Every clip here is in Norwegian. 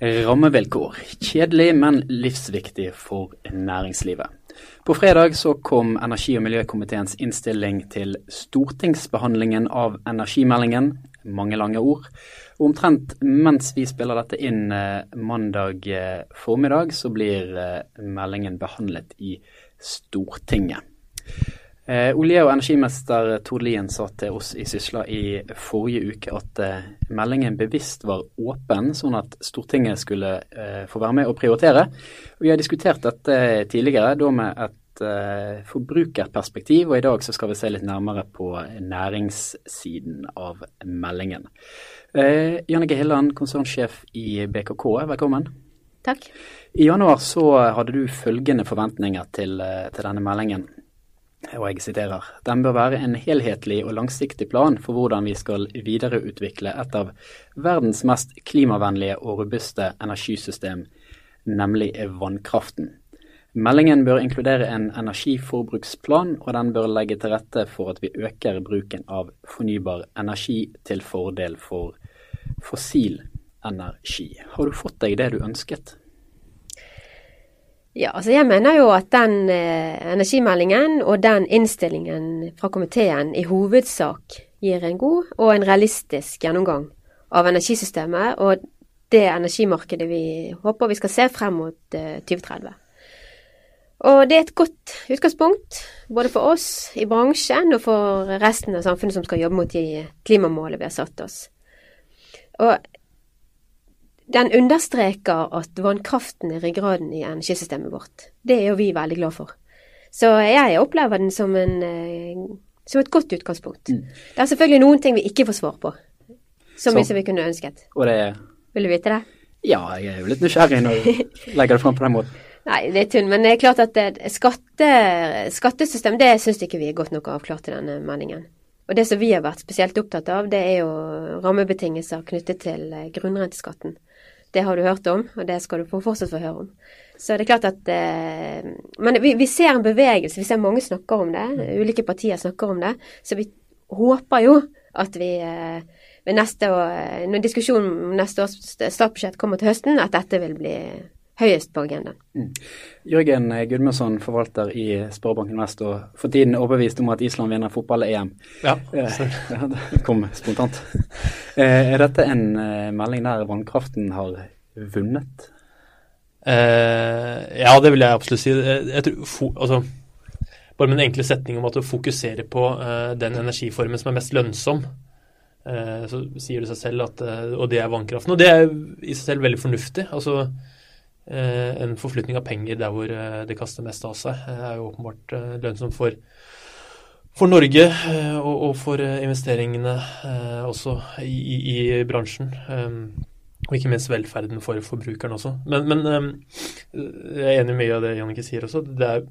Rammevilkår. Kjedelig, men livsviktig for næringslivet. På fredag så kom energi- og miljøkomiteens innstilling til stortingsbehandlingen av energimeldingen. Mange lange ord. Og omtrent mens vi spiller dette inn eh, mandag eh, formiddag, så blir eh, meldingen behandlet i Stortinget. Eh, olje- og energimester Tord Lien sa til oss i Sysla i forrige uke at eh, meldingen bevisst var åpen, sånn at Stortinget skulle eh, få være med og prioritere. Og vi har diskutert dette tidligere, da med et eh, forbrukerperspektiv, og i dag så skal vi se litt nærmere på næringssiden av meldingen. Eh, Jannike Hilland, konsernsjef i BKK, velkommen. Takk. I januar så hadde du følgende forventninger til, eh, til denne meldingen og jeg siterer, den bør være en helhetlig og langsiktig plan for hvordan vi skal videreutvikle et av verdens mest klimavennlige og robuste energisystem, nemlig vannkraften. Meldingen bør inkludere en energiforbruksplan, og den bør legge til rette for at vi øker bruken av fornybar energi til fordel for fossil energi. Har du fått deg det du ønsket? Ja, altså jeg mener jo at den eh, energimeldingen og den innstillingen fra komiteen i hovedsak gir en god og en realistisk gjennomgang av energisystemet og det energimarkedet vi håper vi skal se frem mot eh, 2030. Og det er et godt utgangspunkt både for oss i bransjen og for resten av samfunnet som skal jobbe mot de klimamålene vi har satt oss. Og den understreker at vannkraften er ryggraden i energisystemet vårt. Det er jo vi veldig glad for. Så jeg opplever den som, en, eh, som et godt utgangspunkt. Mm. Det er selvfølgelig noen ting vi ikke får svar på. Så mye som vi kunne ønsket. Er Vil du vite det? Ja, jeg er jo litt nysgjerrig når du legger det fram på den måten. Nei, det er tull. Men det er klart at skatte, skattesystem, det syns ikke vi er godt nok avklart i denne meldingen. Og det som vi har vært spesielt opptatt av, det er jo rammebetingelser knyttet til eh, grunnrenteskatten. Det har du hørt om, og det skal du fortsatt få høre om. Så det er klart at eh, Men vi, vi, ser en bevegelse. Vi ser mange snakker om det. Mm. Ulike partier snakker om det. Så vi håper jo at vi eh, ved neste år, når diskusjonen om neste års statsbudsjett kommer til høsten, at dette vil bli høyest på agendaen. Mm. Jørgen Gudmundsson, forvalter i Sparebanken Vest, og for tiden overbevist om at Island vinner fotball-EM. Ja, eh, det kom spontant. Eh, er dette en eh, melding der vannkraften har vunnet? Eh, ja, det vil jeg absolutt si. Jeg tror, altså, bare med den enkle setningen om at du fokuserer på uh, den energiformen som er mest lønnsom, uh, så sier det seg selv at uh, Og det er vannkraften. Og det er i seg selv veldig fornuftig. Altså en forflytning av penger der hvor det kaster mest av seg, er jo åpenbart lønnsomt for, for Norge og, og, for investeringene også i, i, bransjen. Og ikke minst velferden for forbrukeren også. Men, men jeg er enig i mye av det Jannicke sier også. Det er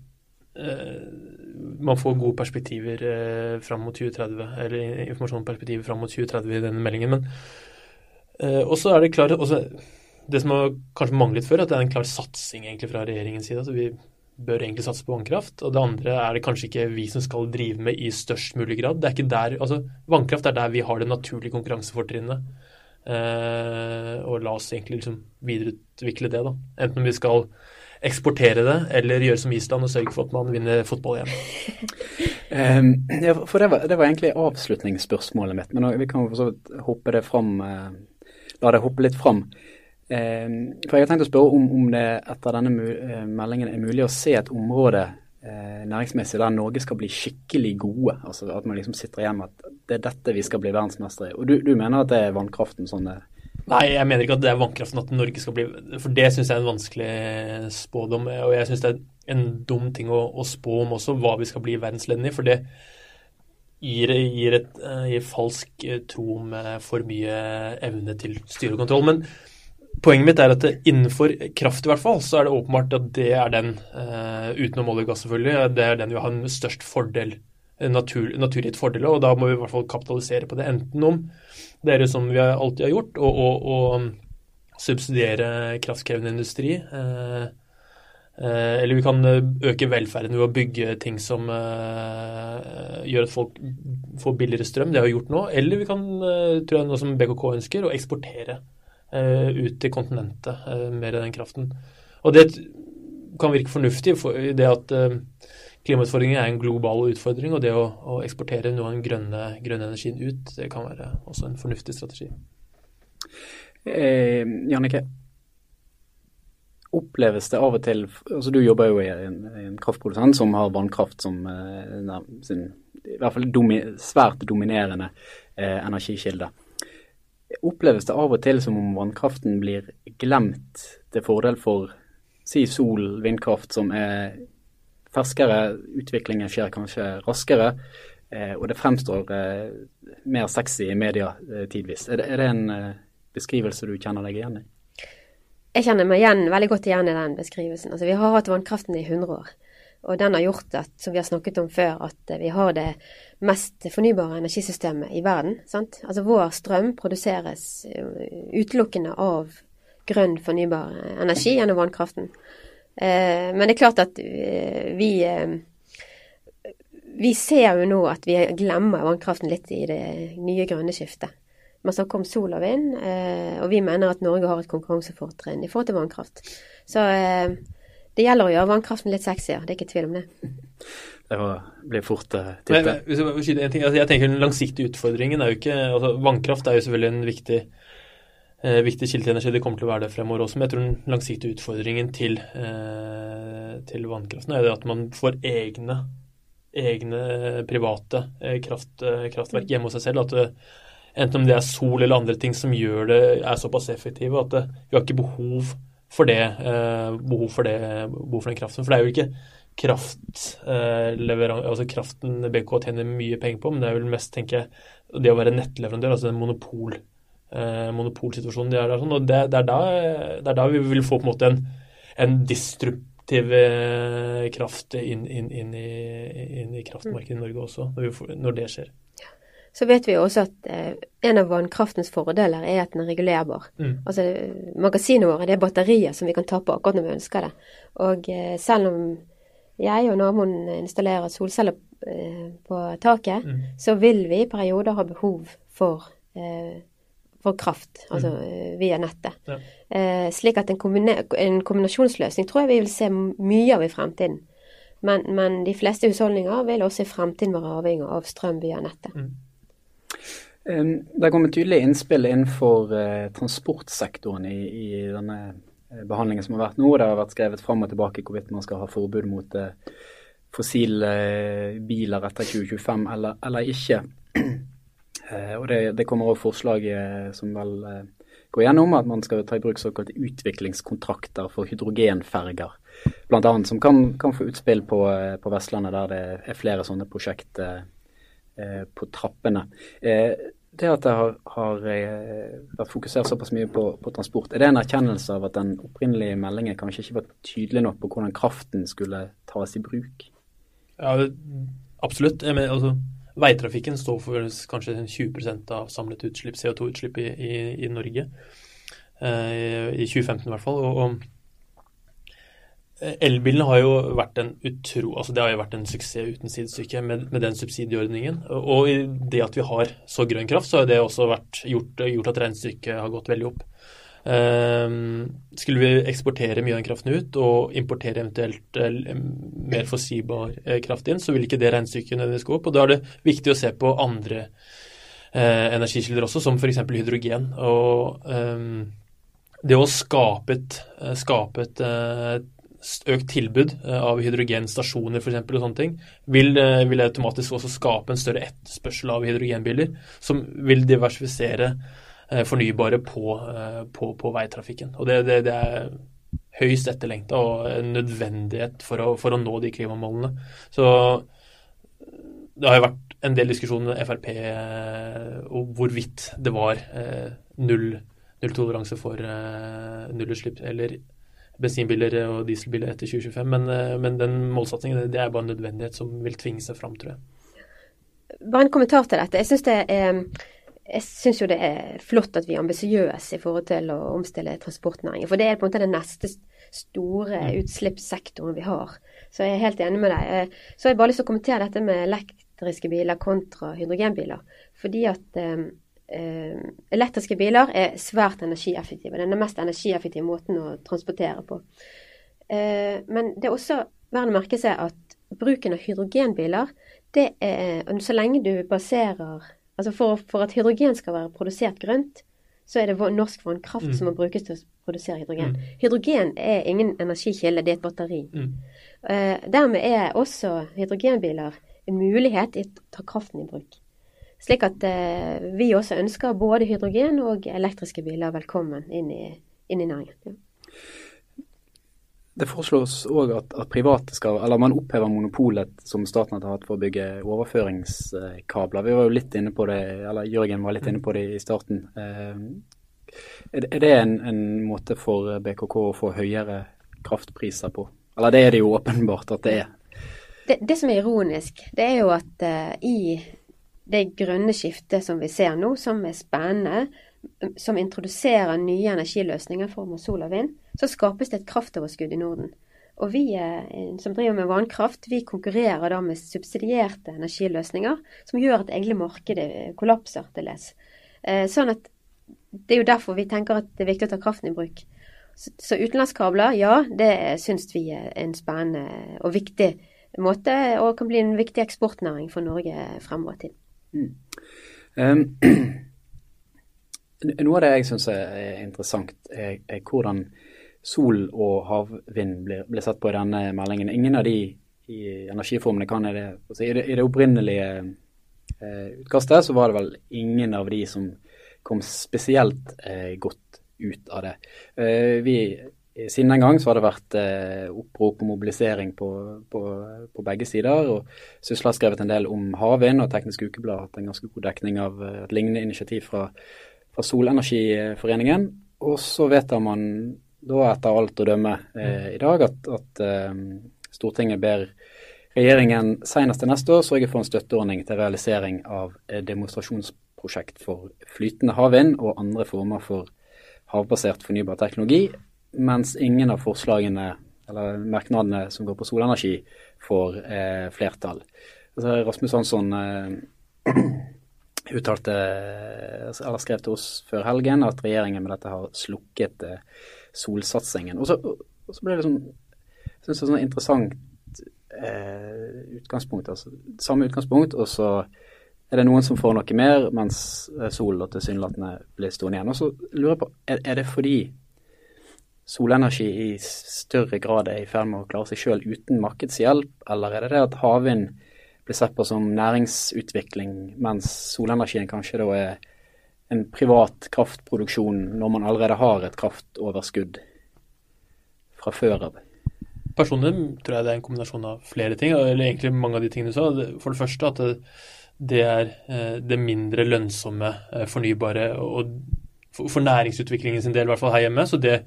man får gode perspektiver fram mot 2030, eller informasjonen om perspektiver fram mot 2030 i denne meldingen. Men også er det klart også, Det som har kanskje manglet før, at det er en klar satsing egentlig fra regjeringens side. altså vi bør egentlig satse på vannkraft. Og det andre er det kanskje ikke vi som skal drive med i størst mulig grad. Det er ikke der, altså Vannkraft er der vi har det naturlige konkurransefortrinnet. Eh, og la oss egentlig liksom videreutvikle det, da. Enten vi skal eksportere det, eller gjøre som Island og sørge for at man vinner fotball igjen. um, ja, for det var, det var, egentlig avslutningsspørsmålet mitt, men vi kan jo hoppe det fram. Uh, la det hoppe litt fram. Um, for jeg har tenkt å spørre om, om det etter denne uh, meldingen er mulig å se et område eh, næringsmessig der Norge skal bli skikkelig gode. altså At man liksom sitter igjen med at det er dette vi skal bli verdensmestere i. Og du, du, mener at det er vannkraften sånn det Nei, jeg mener ikke at det er vannkraften at Norge skal bli For det syns jeg er en vanskelig spådom. Og jeg syns det er en dum ting å, å, spå om også, hva vi skal bli verdensledende i. For det gir, gir, et, eh, gir falsk tro med for mye evne til styre og kontroll. Men Poenget mitt er at innenfor kraft i hvert fall, så er det åpenbart at det er den, uh, utenom olje og gass selvfølgelig, det er den vi har en størst fordel, natur, naturgitt fordel og da må vi i hvert fall kapitalisere på det. Enten om det er som vi alltid har gjort, og subsidiere kraftkrevende industri. Uh, uh, eller vi kan øke velferden ved å bygge ting som gjør at folk får billigere strøm. Det har vi gjort nå. Eller vi kan, tror jeg, noe som BKK ønsker, å eksportere ut til kontinentet mer av den kraften. Og det kan virke fornuftig i det at klimautfordringen er en global utfordring, og det å, å eksportere noe av den grønne, grønne, energien ut, det kan være også en fornuftig strategi. Eh, Jannike, oppleves det av og til altså Du jobber jo i en, en kraftprodusent som har vannkraft som eh, sin i hvert fall domi, svært dominerende eh, energikilde. Oppleves det av og til som om vannkraften blir glemt til fordel for si sol, vindkraft, som er ferskere, utviklingen skjer kanskje raskere, eh, og det fremstår eh, mer sexy i media eh, tidvis. Er det, en beskrivelse du kjenner deg igjen i? Jeg kjenner meg igjen, veldig godt igjen i den beskrivelsen. Altså, vi har hatt vannkraften i 100 år. Og den har gjort at, som vi har snakket om før, at vi har det mest fornybare energisystemet i verden. Sant? Altså vår strøm produseres utelukkende av grønn fornybar energi gjennom vannkraften. Eh, men det er klart at eh, vi eh, vi ser jo nå at vi glemmer vannkraften litt i det nye grønne skiftet. Man snakker om sol og vind, og vi mener at Norge har et konkurransefortrinn i forhold til vannkraft. Så det gjelder å gjøre vannkraften litt sexier, det er ikke tvil om det. Det blir fort tippet. Altså, jeg tenker Den langsiktige utfordringen er jo ikke altså Vannkraft er jo selvfølgelig en viktig eh, viktig kilde til energi. Det kommer til å være det fremover også. Men jeg tror den langsiktige utfordringen til, eh, til vannkraften er det at man får egne, egne private eh, kraft, eh, kraftverk hjemme hos seg selv. at det, Enten om det er sol eller andre ting som gjør det, er såpass effektive at det, vi har ikke behov for det, eh, behov for det, behov for den kraften. For det er jo ikke kraft, Eh, altså kraften BK tjener mye penger på, men det er vel mest, tenker jeg, det å være nettleverandør, altså en monopol eh, monopolsituasjonen de er der. Sånn, og det, det, er da, det, er da, vi vil få på en måte en, en disruptiv eh, kraft inn, inn, inn, i, inn, i, kraftmarkedet i Norge også, når, får, når, det skjer. Så vet vi også at eh, en av vannkraftens fordeler er at den er regulerbar. Mm. Altså Magasinene våre det er batterier som vi kan ta på akkurat når vi ønsker det. Og eh, selv om jeg og naboen installerer solceller eh, på taket, mm. så vil vi i perioder ha behov for eh, for kraft, altså mm. Eh, via nettet. Ja. Eh, slik at en, en, kombinasjonsløsning tror jeg vi vil se mye av i fremtiden. Men, men, de fleste husholdninger vil også i fremtiden være avhengig av strøm via nettet. Mm. har det kommet tydelige innspill innenfor uh, transportsektoren i, i, denne eh, behandlingen som har vært nå. Det har vært skrevet fram og tilbake hvorvidt man skal ha forbud mot uh, fossile biler etter 2025 eller, eller ikke. Eh, og det, det kommer òg forslag eh, som vel eh, går gjennom at man skal ta i bruk såkalte utviklingskontrakter for hydrogenferger. Blant annet som kan, kan få utspill på, på, Vestlandet der det er flere sånne prosjekt eh, på trappene. Eh, det at det har, har vært fokusert såpass mye på, på, transport, er det en erkjennelse av at den opprinnelige meldingen kanskje ikke var tydelig nok på hvordan kraften skulle tas i bruk? Ja, absolutt. Jeg mener, altså Veitrafikken står for kanskje 20% av samlet utslipp, CO2-utslipp i, i, i, Norge. Eh, I 2015 i hvert fall. Og, og eh, Elbilene har jo vært en utro, altså det har jo vært en suksess uten sidestykke med, med, den subsidieordningen. Og i det at vi har så grønn kraft, så har det også vært gjort, gjort at regnestykket har gått veldig opp. Ehm, skulle vi eksportere mye av den kraften ut og importere eventuelt eh, mer fossilbar eh, kraft inn, så vil ikke det regnestykket nødvendigvis gå opp. Og da er det viktig å se på andre eh, energikilder også, som f.eks. hydrogen. Og ehm, det å skape et, skape et økt tilbud av hydrogenstasjoner f.eks. og sånne ting, vil, vil automatisk også skape en større etterspørsel av hydrogenbiler, som vil diversifisere Eh, fornybare på, eh, på, på veitrafikken. Og det, det, det er høyst etterlengta og en nødvendighet for å, for å, nå de klimamålene. Så det har jo vært en del diskusjoner med Frp eh, om hvorvidt det var null, null toleranse for nullutslipp eller bensinbiler og dieselbiler etter 2025. Men, men den målsatsingen det er bare en nødvendighet som vil tvinge seg fram, tror jeg. Bare en kommentar til dette. Jeg synes det er jeg syns jo det er flott at vi er ambisiøse i forhold til å omstille transportnæringen. For det er på en måte den neste store mm. utslippssektoren vi har. Så jeg er helt enig med deg. Eh, så har jeg bare lyst til å kommentere dette med elektriske biler kontra hydrogenbiler. Fordi at eh, eh, elektriske biler er svært energieffektive. Det er den mest energieffektive måten å transportere på. Eh, men det er også verdt å merke seg at bruken av hydrogenbiler, det er Så lenge du baserer Altså for, for at hydrogen skal være produsert grønt, så er det norsk vannkraft mm. som må brukes til å produsere hydrogen. Mm. Hydrogen er ingen energikilde, det er et batteri. Mm. Uh, dermed er også hydrogenbiler en mulighet til å ta kraften i bruk. Slik at eh, vi også ønsker både hydrogen og elektriske biler velkommen inn i, inn i næringen. Ja. Det foreslås òg at, at, private skal, eller man opphever monopolet som Statnett har hatt for å bygge overføringskabler. Vi var jo litt inne på det, eller Jørgen var litt inne på det i starten. Eh, er det en, en måte for BKK å få høyere kraftpriser på? Eller det er det jo åpenbart at det er. Det, det som er ironisk, det er jo at uh, i det grønne skiftet som vi ser nå, som er spennende, som introduserer nye energiløsninger av sol og vind, så skapes det et kraftoverskudd i Norden. Og vi eh, som driver med vannkraft, vi konkurrerer da med subsidierte energiløsninger som gjør at egentlig markedet kollapser til les. Eh, sånn at det er jo derfor vi tenker at det er viktig å ta kraften i bruk. Så utenlandskabler, ja, det syns vi er en spennende og viktig måte, og kan bli en viktig eksportnæring for Norge fremover til. Um, Noe av det jeg syns er interessant, er, er, hvordan sol og havvind blir, blir, sett på i denne meldingen. Ingen av de i energiformene kan i det. I det, i det opprinnelige eh, utkastet så var det vel ingen av de som kom spesielt eh, godt ut av det. Eh, vi, siden den gang så har det vært eh, opprop og mobilisering på, på, på, begge sider. og Sysla har skrevet en del om havvind, og Teknisk Ukeblad har hatt en ganske god dekning av eh, et lignende initiativ fra fra Solenergiforeningen. Og så vedtar man da etter alt å dømme eh, i dag at, at eh, Stortinget ber regjeringen senest til neste år sørge for en støtteordning til realisering av demonstrasjonsprosjekt for flytende havvind og andre former for havbasert fornybar teknologi, mens ingen av forslagene eller merknadene som går på solenergi, får eh, flertall. Altså, Rasmus Hansson eh, uttalte, eller skrev til oss før helgen at regjeringen med dette har slukket eh, solsatsingen. Og så, og så ble det sånn synes det sånn interessant eh, utgangspunkt. altså Samme utgangspunkt, og så er det noen som får noe mer, mens solen sol tilsynelatende blir stående igjen. Og så lurer jeg på, er, er det fordi solenergi i større grad er i ferd med å klare seg sjøl uten markedshjelp, eller er det det at havvind blir sett på som næringsutvikling, mens solenergien kanskje da er en privat kraftproduksjon når man allerede har et kraftoverskudd fra før av? Personlig tror jeg det er en kombinasjon av flere ting, eller egentlig mange av de tingene du sa. For det første at det, er eh, det mindre lønnsomme eh, fornybare og for næringsutviklingen sin del, i hvert fall her hjemme. Så det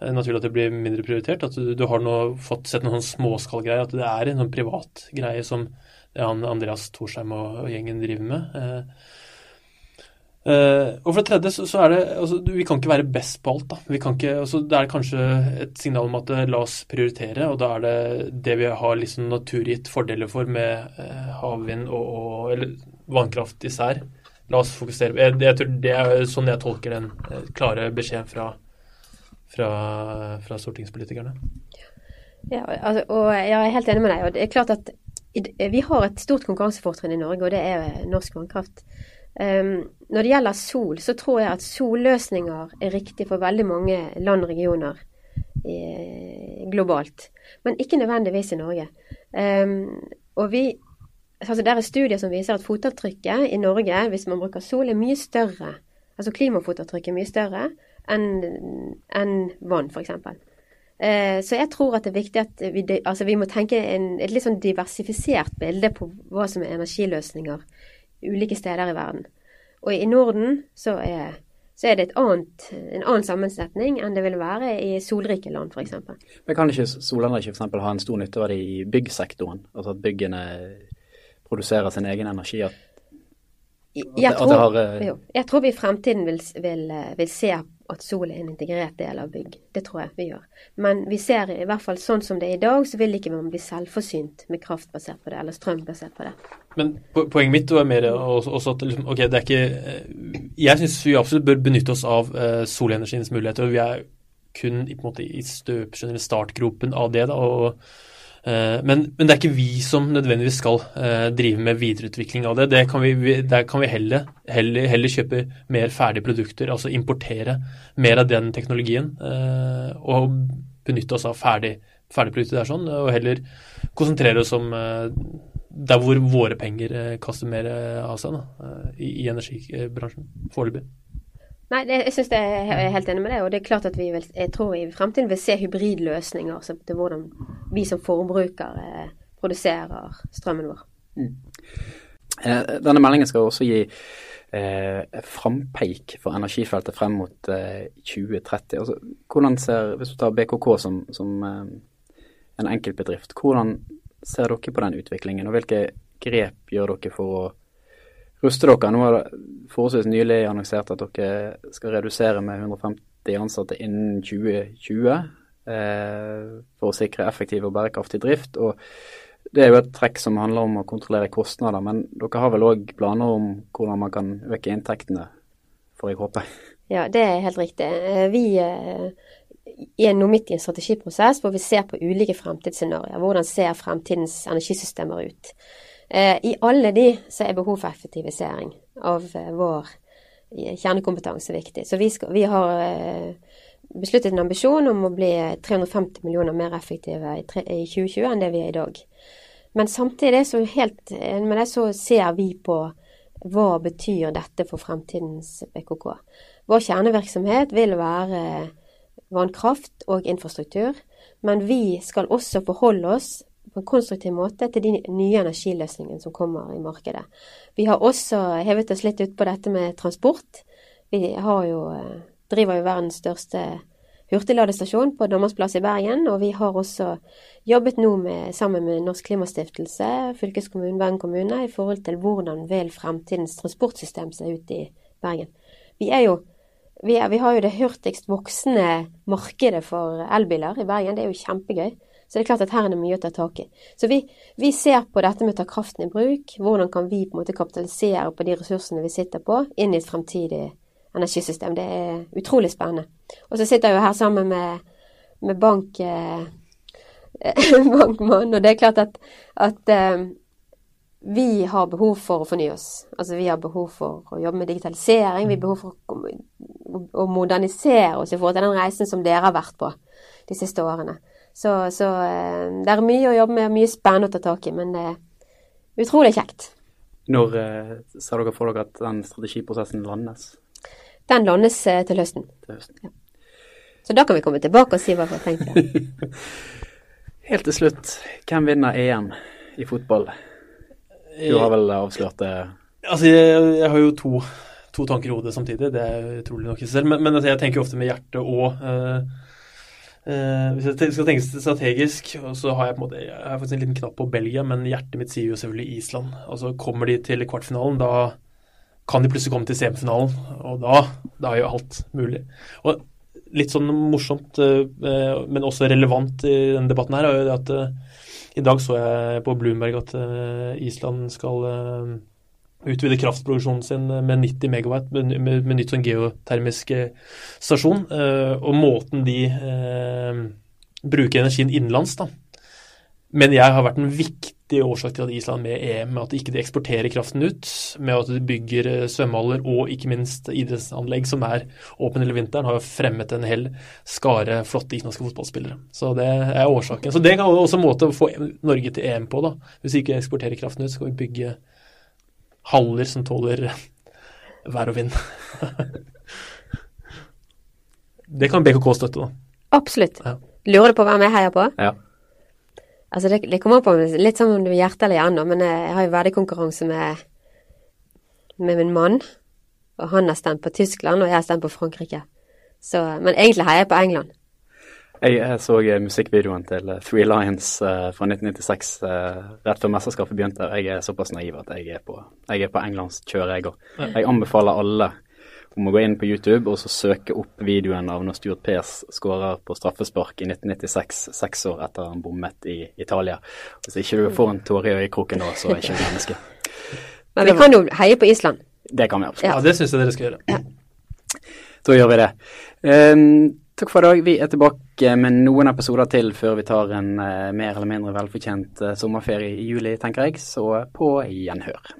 naturlig at det blir mindre prioritert. At du, du har nå fått sett noen sånn småskallgreier, at det er en sånn privat greie som Andreas Thorsheim og, og gjengen driver med. Eh, Uh, og for det tredje så, så er det altså, Vi kan ikke være best på alt. da. Vi kan ikke, altså, Det er kanskje et signal om at la oss prioritere, og da er det det vi har liksom naturgitt fordeler for med uh, havvind og, og, eller vannkraft især. La oss fokusere jeg, jeg tror Det er sånn jeg tolker den klare beskjeden fra, fra, fra stortingspolitikerne. Ja, altså, og jeg er helt enig med deg. og det er klart at vi har et stort konkurransefortrinn i Norge, og det er norsk vannkraft. Um, når det gjelder sol, så tror jeg at solløsninger er riktig for veldig mange land og regioner eh, globalt, men ikke nødvendigvis i Norge. Um, og vi, altså Det er studier som viser at fotavtrykket i Norge, hvis man bruker sol, er mye større. Altså klimafotavtrykket er mye større enn en vann, f.eks. Eh, så jeg tror at det er viktig at vi, altså vi må tenke en, et litt sånn diversifisert bilde på hva som er energiløsninger ulike steder i verden. Og i Norden så er, så er det annet, en annen sammensetning enn det vil være i solrike land f.eks. Men kan ikke solenergi f.eks. ha en stor nytteverdi i byggsektoren? Altså at byggene produserer sin egen energi? At, jeg, tror, har, uh... jo, jeg tror vi i fremtiden vil, vil, vil se at sol er en integrert del av bygg. Det tror jeg vi gjør. Men vi ser i hvert fall sånn som det er i dag, så vil ikke man bli selvforsynt med kraft basert på det, eller strøm basert på det. Men poenget mitt var mer også at liksom, ok, det er ikke eh, Jeg syns vi absolutt bør benytte oss av uh, solenergiens muligheter. og Vi er kun i, på en måte, i støpeskjeen, eller startgropen av det. da, og men, men, det er ikke vi som nødvendigvis skal uh, drive med videreutvikling av det. det kan vi, der kan vi heller, heller, heller, kjøpe mer ferdige produkter, altså importere mer av den teknologien. Uh, og benytte oss av ferdig, produkter der sånn, og heller konsentrere oss om der hvor våre penger kaster mer av seg da, i energibransjen foreløpig. Nei, det, jeg synes det er, jeg er helt enig med det. Og det er klart at vi vil, jeg tror i fremtiden vil se hybridløsninger altså til hvordan vi som forbrukere eh, produserer strømmen vår. Mm. Eh, denne meldingen skal også gi eh, frampeik for energifeltet frem mot eh, 2030. Altså, hvordan ser, Hvis du tar BKK som, som eh, en enkeltbedrift, hvordan ser dere på den utviklingen, og hvilke grep gjør dere for å ruste dere. Nå har det forholdsvis nylig annonsert at dere skal redusere med 150 ansatte innen 2020 eh, for å sikre effektiv og bærekraftig drift. og Det er jo et trekk som handler om å kontrollere kostnader, men dere har vel òg planer om hvordan man kan øke inntektene, får jeg håpe? Ja, det er helt riktig. Eh, vi eh, er nå midt i en strategiprosess hvor vi ser på ulike fremtidsscenarioer. Hvordan ser fremtidens energisystemer ut? Eh, I alle de så er behov for effektivisering av eh, vår kjernekompetanse viktig. Så vi, skal, vi har eh, besluttet en ambisjon om å bli 350 millioner mer effektive i, 2020 enn det vi er i dag. Men samtidig så, helt, det, så ser vi på hva betyr dette for fremtidens BKK. Vår kjernevirksomhet vil være vannkraft og infrastruktur, men vi skal også forholde oss på en konstruktiv måte til de nye energiløsningene som kommer i markedet. Vi har også hevet oss litt ut på dette med transport. Vi jo, eh, driver jo verdens største hurtigladestasjon på Danmarksplass i Bergen, og vi har også jobbet nå med, sammen med Norsk Klimastiftelse, fylkeskommunen, Bergen kommune, i forhold til hvordan vil fremtidens transportsystem se ut i Bergen. Vi jo vi, er, vi har jo det hurtigst voksende markedet for elbiler i Bergen. Det er jo kjempegøy. Så det er klart at her er det mye å ta tak i. Så vi, vi ser på dette med å ta kraften i bruk. Hvordan kan vi på en måte kapitalisere på de ressursene vi sitter på, inn i et fremtidig energisystem. Det er utrolig spennende. Og så sitter jeg jo her sammen med, med bank, eh, bankmann, og det er klart at, at eh, vi har behov for å fornye oss. Altså vi har behov for å jobbe med digitalisering. Vi har behov for å, å modernisere oss i forhold til den reisen som dere har vært på de siste årene. Så, så, eh, det er mye å jobbe med, mye spennende å ta tak i, men det er utrolig kjekt. Når eh, ser dere for dere at den strategiprosessen landes? Den landes eh, til høsten. Til høsten. Ja. Så da kan vi komme tilbake og si hva vi har tenkt. Helt til slutt, hvem vinner EM i fotball? Du har vel avslørt det? Altså, jeg, jeg har jo to, to, tanker i hodet samtidig, det er utrolig nok i seg selv. Men, men altså, jeg tenker jo ofte med hjertet og uh, Uh, hvis jeg skal tenke strategisk, så har jeg på en måte, jeg har faktisk en liten knapp på Belgia, men hjertet mitt sier jo selvfølgelig Island. Altså Kommer de til kvartfinalen, da kan de plutselig komme til semifinalen, og da, da er jo alt mulig. Og Litt sånn morsomt, uh, men også relevant i denne debatten her, er jo det at uh, i dag så jeg på Bloomberg at Island skal utvide kraftproduksjonen sin med 90 megawatt med, med, med nytt sånn geotermisk eh, stasjon. Eh, og måten de eh, bruker energien innenlands, da. Men jeg har vært en viktig årsak til at Island med EM, med at de ikke eksporterer kraften ut, med at de bygger eh, svømmehaller og ikke minst idrettsanlegg som er åpne hele vinteren, har jo fremmet en hel skare flotte islandske fotballspillere. Så det er årsaken. Så det kan også en måte å få Norge til EM på, da. Hvis vi ikke eksporterer kraften ut, så kan vi bygge haller som tåler vær og vind. det kan BKK støtte, da. Absolutt. Ja. Lurer du på hvem jeg heier på? Ja. Altså, det, det kommer på litt sånn om du er hjerte eller hjerne, men jeg har jo verdikonkurranse med, med min mann. Og han har stemt på Tyskland, og jeg har stemt på Frankrike. Så, men egentlig heier jeg på England. Jeg så eh, musikkvideoen til eh, Three Lions uh, fra 1996 uh, rett før mesterskapet begynte. Jeg er såpass naiv at jeg er på, jeg er på englandskjøret, jeg òg. Jeg anbefaler alle om å gå inn på YouTube og så søke opp videoen av når Stuart Pears skårer på straffespark i 1996, seks år etter han bommet i Italia. Hvis ikke du får en tåre i øyekroken nå, så er ikke du menneske. Men vi kan jo heie på Island. Det kan vi absolutt. Ja, det syns jeg dere skal gjøre. Da gjør vi det. Um, takk for i dag. Vi er tilbake med noen episoder til før vi tar en uh, mer eller mindre velfortjent uh, sommerferie i juli, tenker jeg. Så på gjenhør.